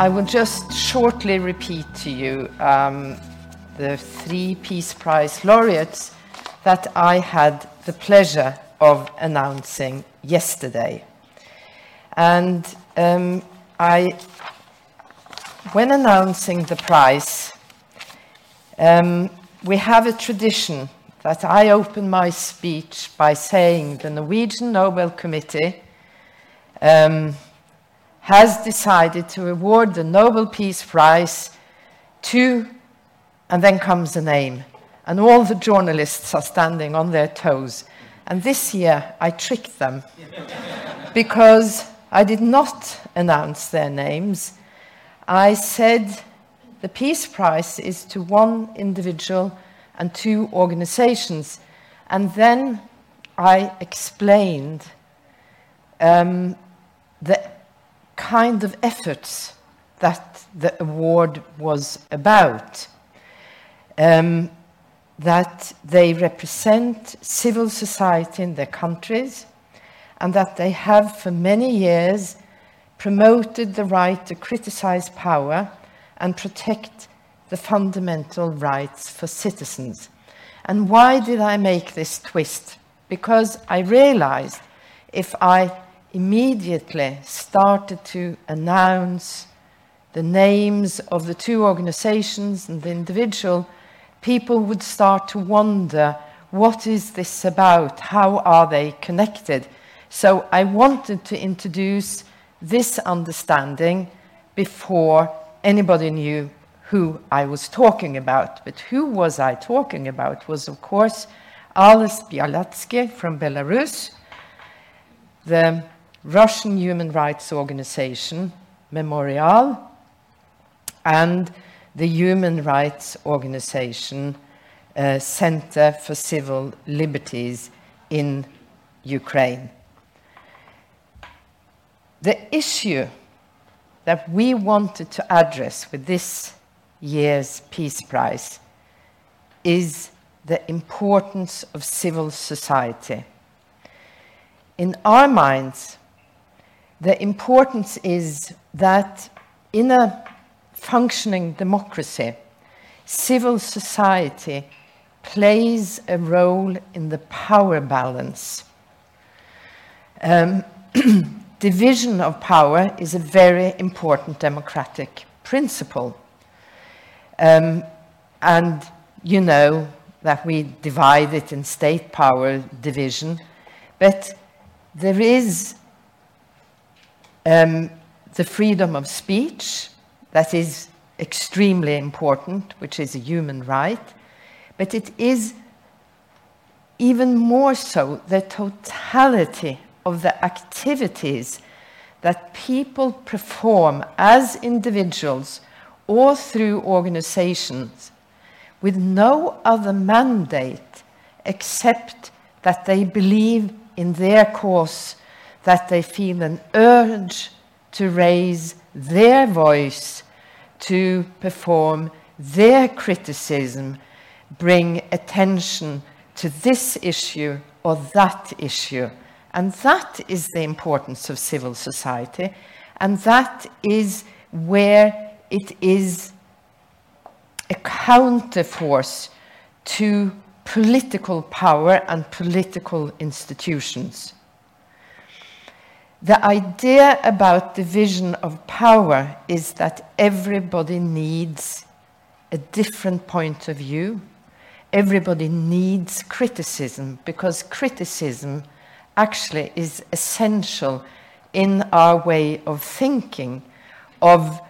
I will just shortly repeat to you um, the three Peace Prize laureates that I had the pleasure of announcing yesterday. And um, I, when announcing the prize, um, we have a tradition that I open my speech by saying the Norwegian Nobel Committee um, has decided to award the Nobel Peace Prize to, and then comes the name. And all the journalists are standing on their toes. And this year I tricked them because I did not announce their names. I said the Peace Prize is to one individual and two organizations. And then I explained um, the kind of efforts that the award was about. Um, that they represent civil society in their countries, and that they have for many years promoted the right to criticize power and protect the fundamental rights for citizens. And why did I make this twist? Because I realized if I immediately started to announce the names of the two organizations and the individual, people would start to wonder what is this about? How are they connected? So I wanted to introduce this understanding before anybody knew who I was talking about. But who was I talking about was, of course, Ales Bialiatski from Belarus, the Russian human rights organization Memorial, and the human rights organization uh, Center for Civil Liberties in Ukraine. The issue that we wanted to address with this year's Peace Prize is the importance of civil society. In our minds, the importance is that in a functioning democracy, civil society plays a role in the power balance. Um, division of power is a very important democratic principle. Um, and you know that we divide it in state power division, but there is um, the freedom of speech, that is extremely important, which is a human right, but it is even more so the totality of the activities that people perform as individuals or through organizations with no other mandate except that they believe in their cause, that they feel an urge to raise their voice, to perform their criticism, bring attention to this issue or that issue. And that is the importance of civil society, and that is where it is a counterforce to political power and political institutions. The idea about division of power is that everybody needs a different point of view. Everybody needs criticism because criticism actually is essential in our way of thinking, of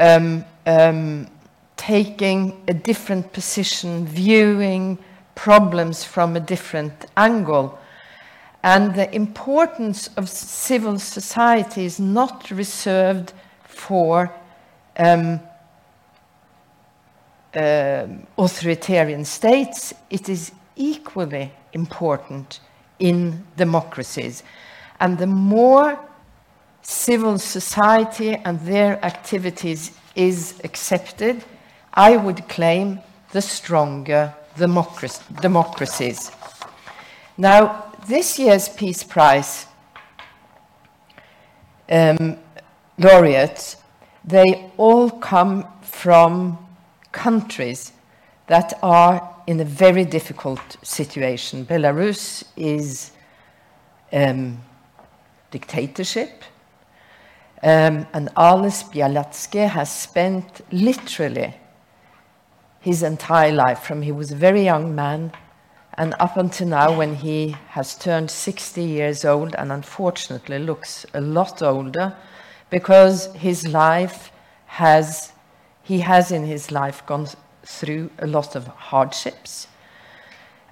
um, um, taking a different position, viewing problems from a different angle. And the importance of civil society is not reserved for um, uh, authoritarian states, it is equally important in democracies. And the more civil society and their activities is accepted, I would claim the stronger democracies. Now, this year's Peace Prize um, laureates, they all come from countries that are in a very difficult situation. Belarus is um, dictatorship, um, and Ales Bialiatski has spent literally his entire life, from he was a very young man and up until now when he has turned 60 years old and unfortunately looks a lot older because his life has, he has in his life gone through a lot of hardships.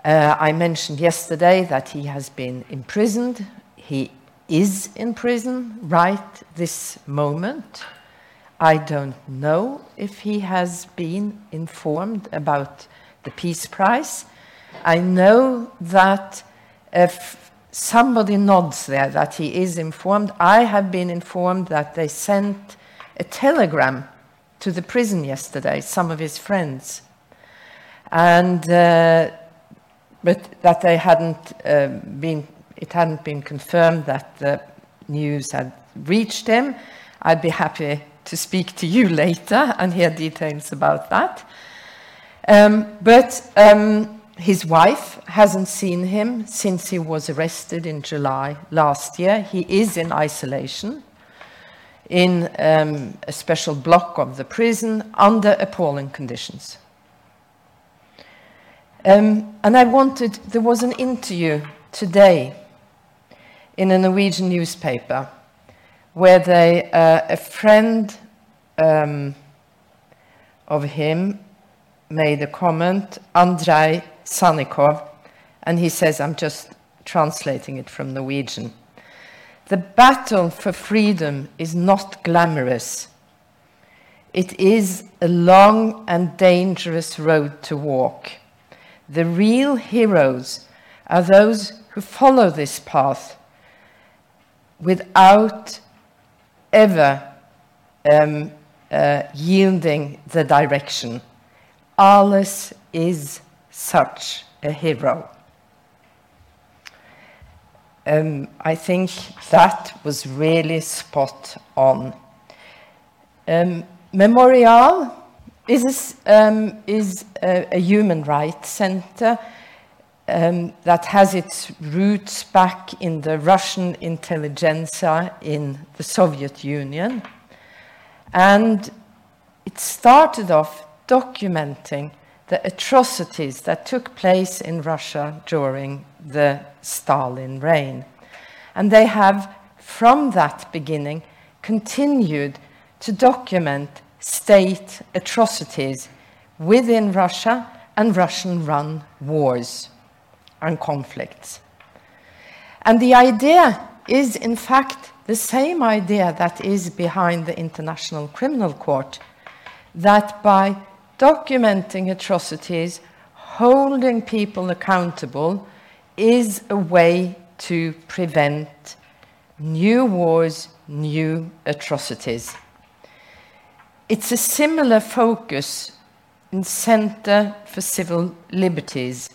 Uh, I mentioned yesterday that he has been imprisoned. He is in prison right this moment. I don't know if he has been informed about the Peace Prize. I know that if somebody nods there that he is informed, I have been informed that they sent a telegram to the prison yesterday, some of his friends, and uh, but that they hadn't uh, been, it hadn't been confirmed that the news had reached him. I'd be happy to speak to you later and hear details about that. Um, but um, his wife hasn't seen him since he was arrested in July last year. He is in isolation in um, a special block of the prison under appalling conditions. Um, and I wanted, there was an interview today in a Norwegian newspaper where they, uh, a friend um, of him made a comment, Andrei Sannikov, and he says, I'm just translating it from Norwegian. The battle for freedom is not glamorous. It is a long and dangerous road to walk. The real heroes are those who follow this path without ever um, uh, yielding the direction. Ales is such a hero. Um, I think that was really spot on. Um, Memorial is, um, is a, a, human rights center um, that has its roots back in the Russian intelligentsia in the Soviet Union. And it started off documenting the atrocities that took place in Russia during the Stalin reign. And they have, from that beginning, continued to document state atrocities within Russia and Russian run wars and conflicts. And the idea is, in fact, the same idea that is behind the International Criminal Court that by documenting atrocities, holding people accountable, is a way to prevent new wars, new atrocities. It's a similar focus in Center for Civil Liberties.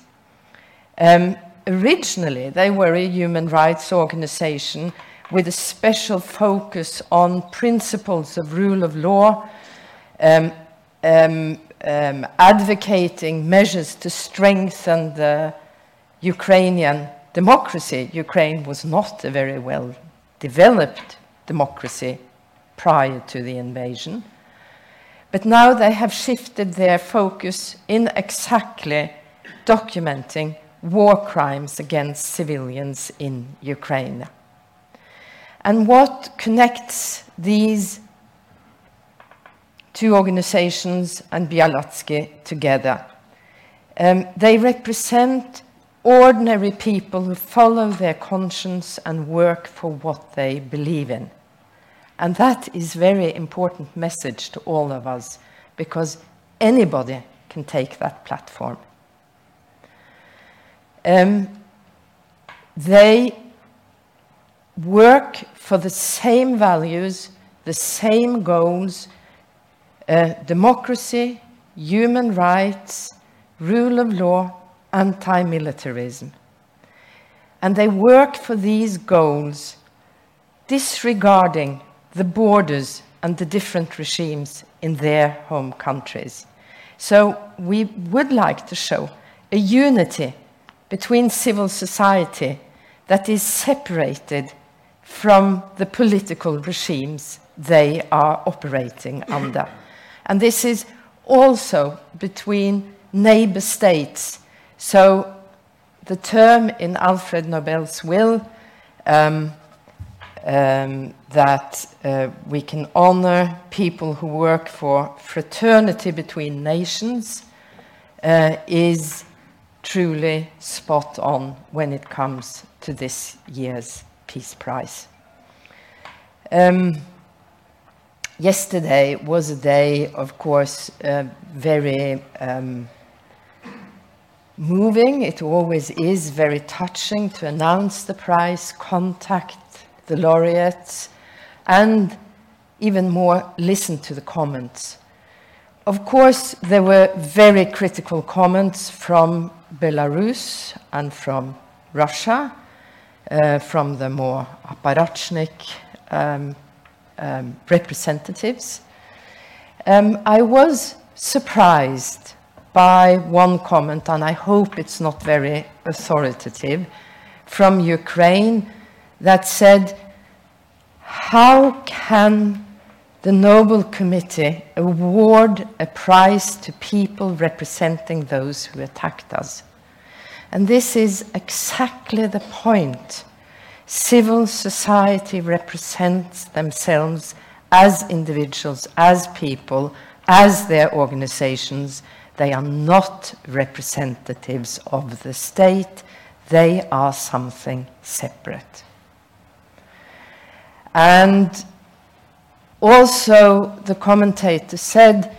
Um, originally, they were a human rights organization with a special focus on principles of rule of law, um, um, um, advocating measures to strengthen the Ukrainian democracy. Ukraine was not a very well developed democracy prior to the invasion. But now they have shifted their focus in exactly documenting war crimes against civilians in Ukraine. And what connects these two organizations and Bialiatski together. Um, they represent ordinary people who follow their conscience and work for what they believe in. And that is a very important message to all of us because anybody can take that platform. Um, they work for the same values, the same goals, uh, democracy, human rights, rule of law, anti militarism. And they work for these goals, disregarding the borders and the different regimes in their home countries. So we would like to show a unity between civil society that is separated from the political regimes they are operating under. And this is also between neighbor states. So the term in Alfred Nobel's will um, um, that uh, we can honor people who work for fraternity between nations uh, is truly spot on when it comes to this year's Peace Prize. Um, yesterday was a day, of course, uh, very um, moving. It always is very touching to announce the prize, contact the laureates, and even more, listen to the comments. Of course, there were very critical comments from Belarus and from Russia, uh, from the more apparatchik um, um, representatives. Um, I was surprised by one comment, and I hope it's not very authoritative, from Ukraine that said, How can the Nobel Committee award a prize to people representing those who attacked us? And this is exactly the point. Civil society represents themselves as individuals, as people, as their organizations. They are not representatives of the state, they are something separate. And also, the commentator said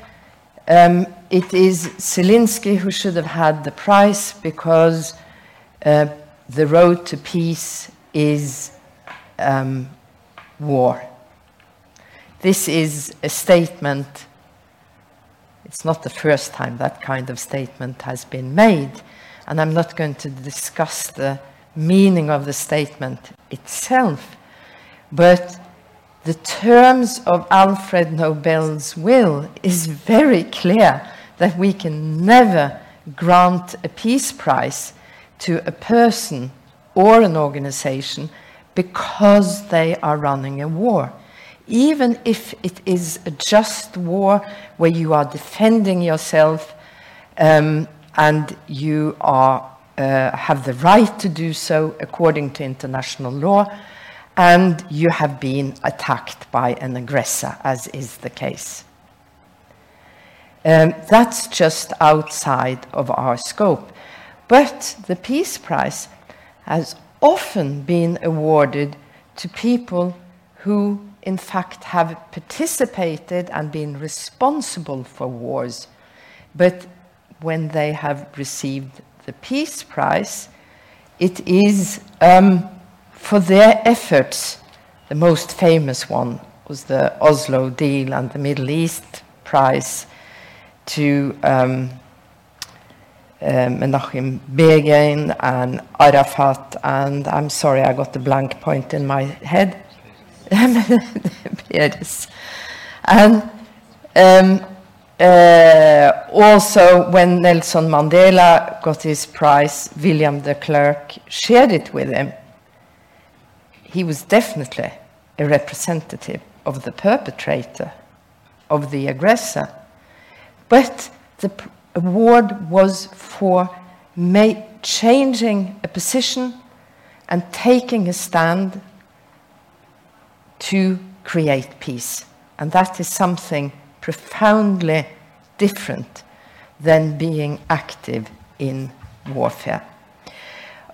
um, it is Zelensky who should have had the prize because uh, the road to peace is um, war. This is a statement, it's not the first time that kind of statement has been made, and I'm not going to discuss the meaning of the statement itself, but the terms of Alfred Nobel's will is very clear that we can never grant a peace prize to a person or an organization because they are running a war. Even if it is a just war where you are defending yourself um, and you are, uh, have the right to do so according to international law, and you have been attacked by an aggressor, as is the case. Um, that's just outside of our scope. But the Peace Prize has often been awarded to people who, in fact, have participated and been responsible for wars. But when they have received the Peace Prize, it is um, for their efforts. The most famous one was the Oslo deal and the Middle East Prize to um, uh, Menachem Begin and Arafat, and I'm sorry, I got the blank point in my head. And um, uh, also, when Nelson Mandela got his prize, William de Klerk shared it with him. He was definitely a representative of the perpetrator, of the aggressor. But the award was for changing a position and taking a stand to create peace. And that is something profoundly different than being active in warfare.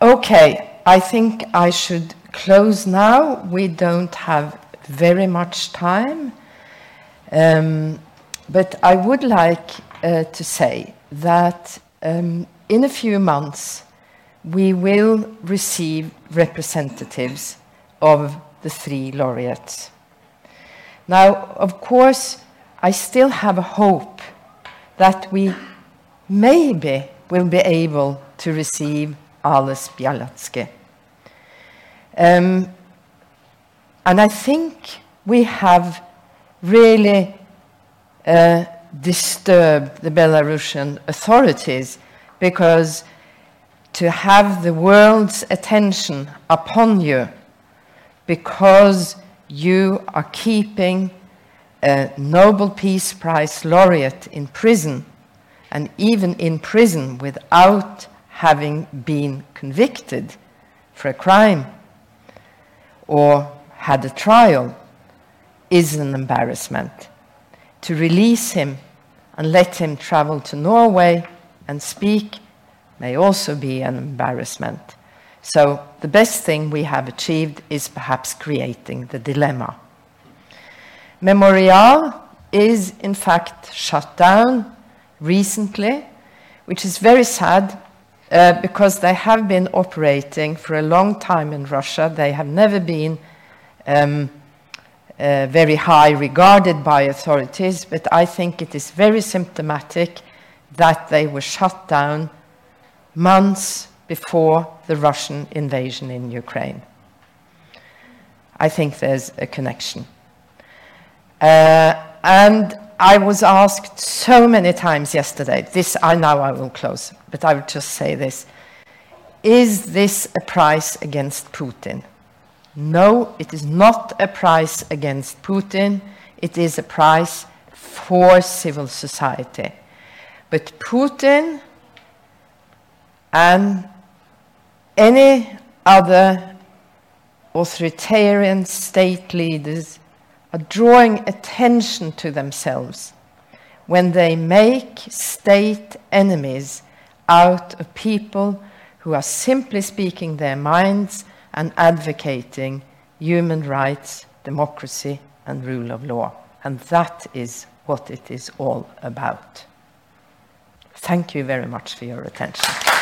Okay, I think I should close now. We don't have very much time. Um, but I would like uh, to say that um, in a few months we will receive representatives of the three laureates. Now, of course, I still have a hope that we maybe will be able to receive Ales Bialiatski. Um, and I think we have really uh, disturb the Belarusian authorities because to have the world's attention upon you because you are keeping a Nobel Peace Prize laureate in prison, and even in prison without having been convicted for a crime or had a trial, is an embarrassment. To release him and let him travel to Norway and speak may also be an embarrassment. So the best thing we have achieved is perhaps creating the dilemma. Memorial is in fact shut down recently, which is very sad uh, because they have been operating for a long time in Russia. They have never been um, uh, very high regarded by authorities, but I think it is very symptomatic that they were shut down months before the Russian invasion in Ukraine. I think there's a connection. Uh, and I was asked so many times yesterday, this I know I will close, but I will just say this. Is this a price against Putin? No, it is not a price against Putin. It is a price for civil society. But Putin and any other authoritarian state leaders are drawing attention to themselves when they make state enemies out of people who are simply speaking their minds and advocating human rights, democracy, and rule of law. And that is what it is all about. Thank you very much for your attention.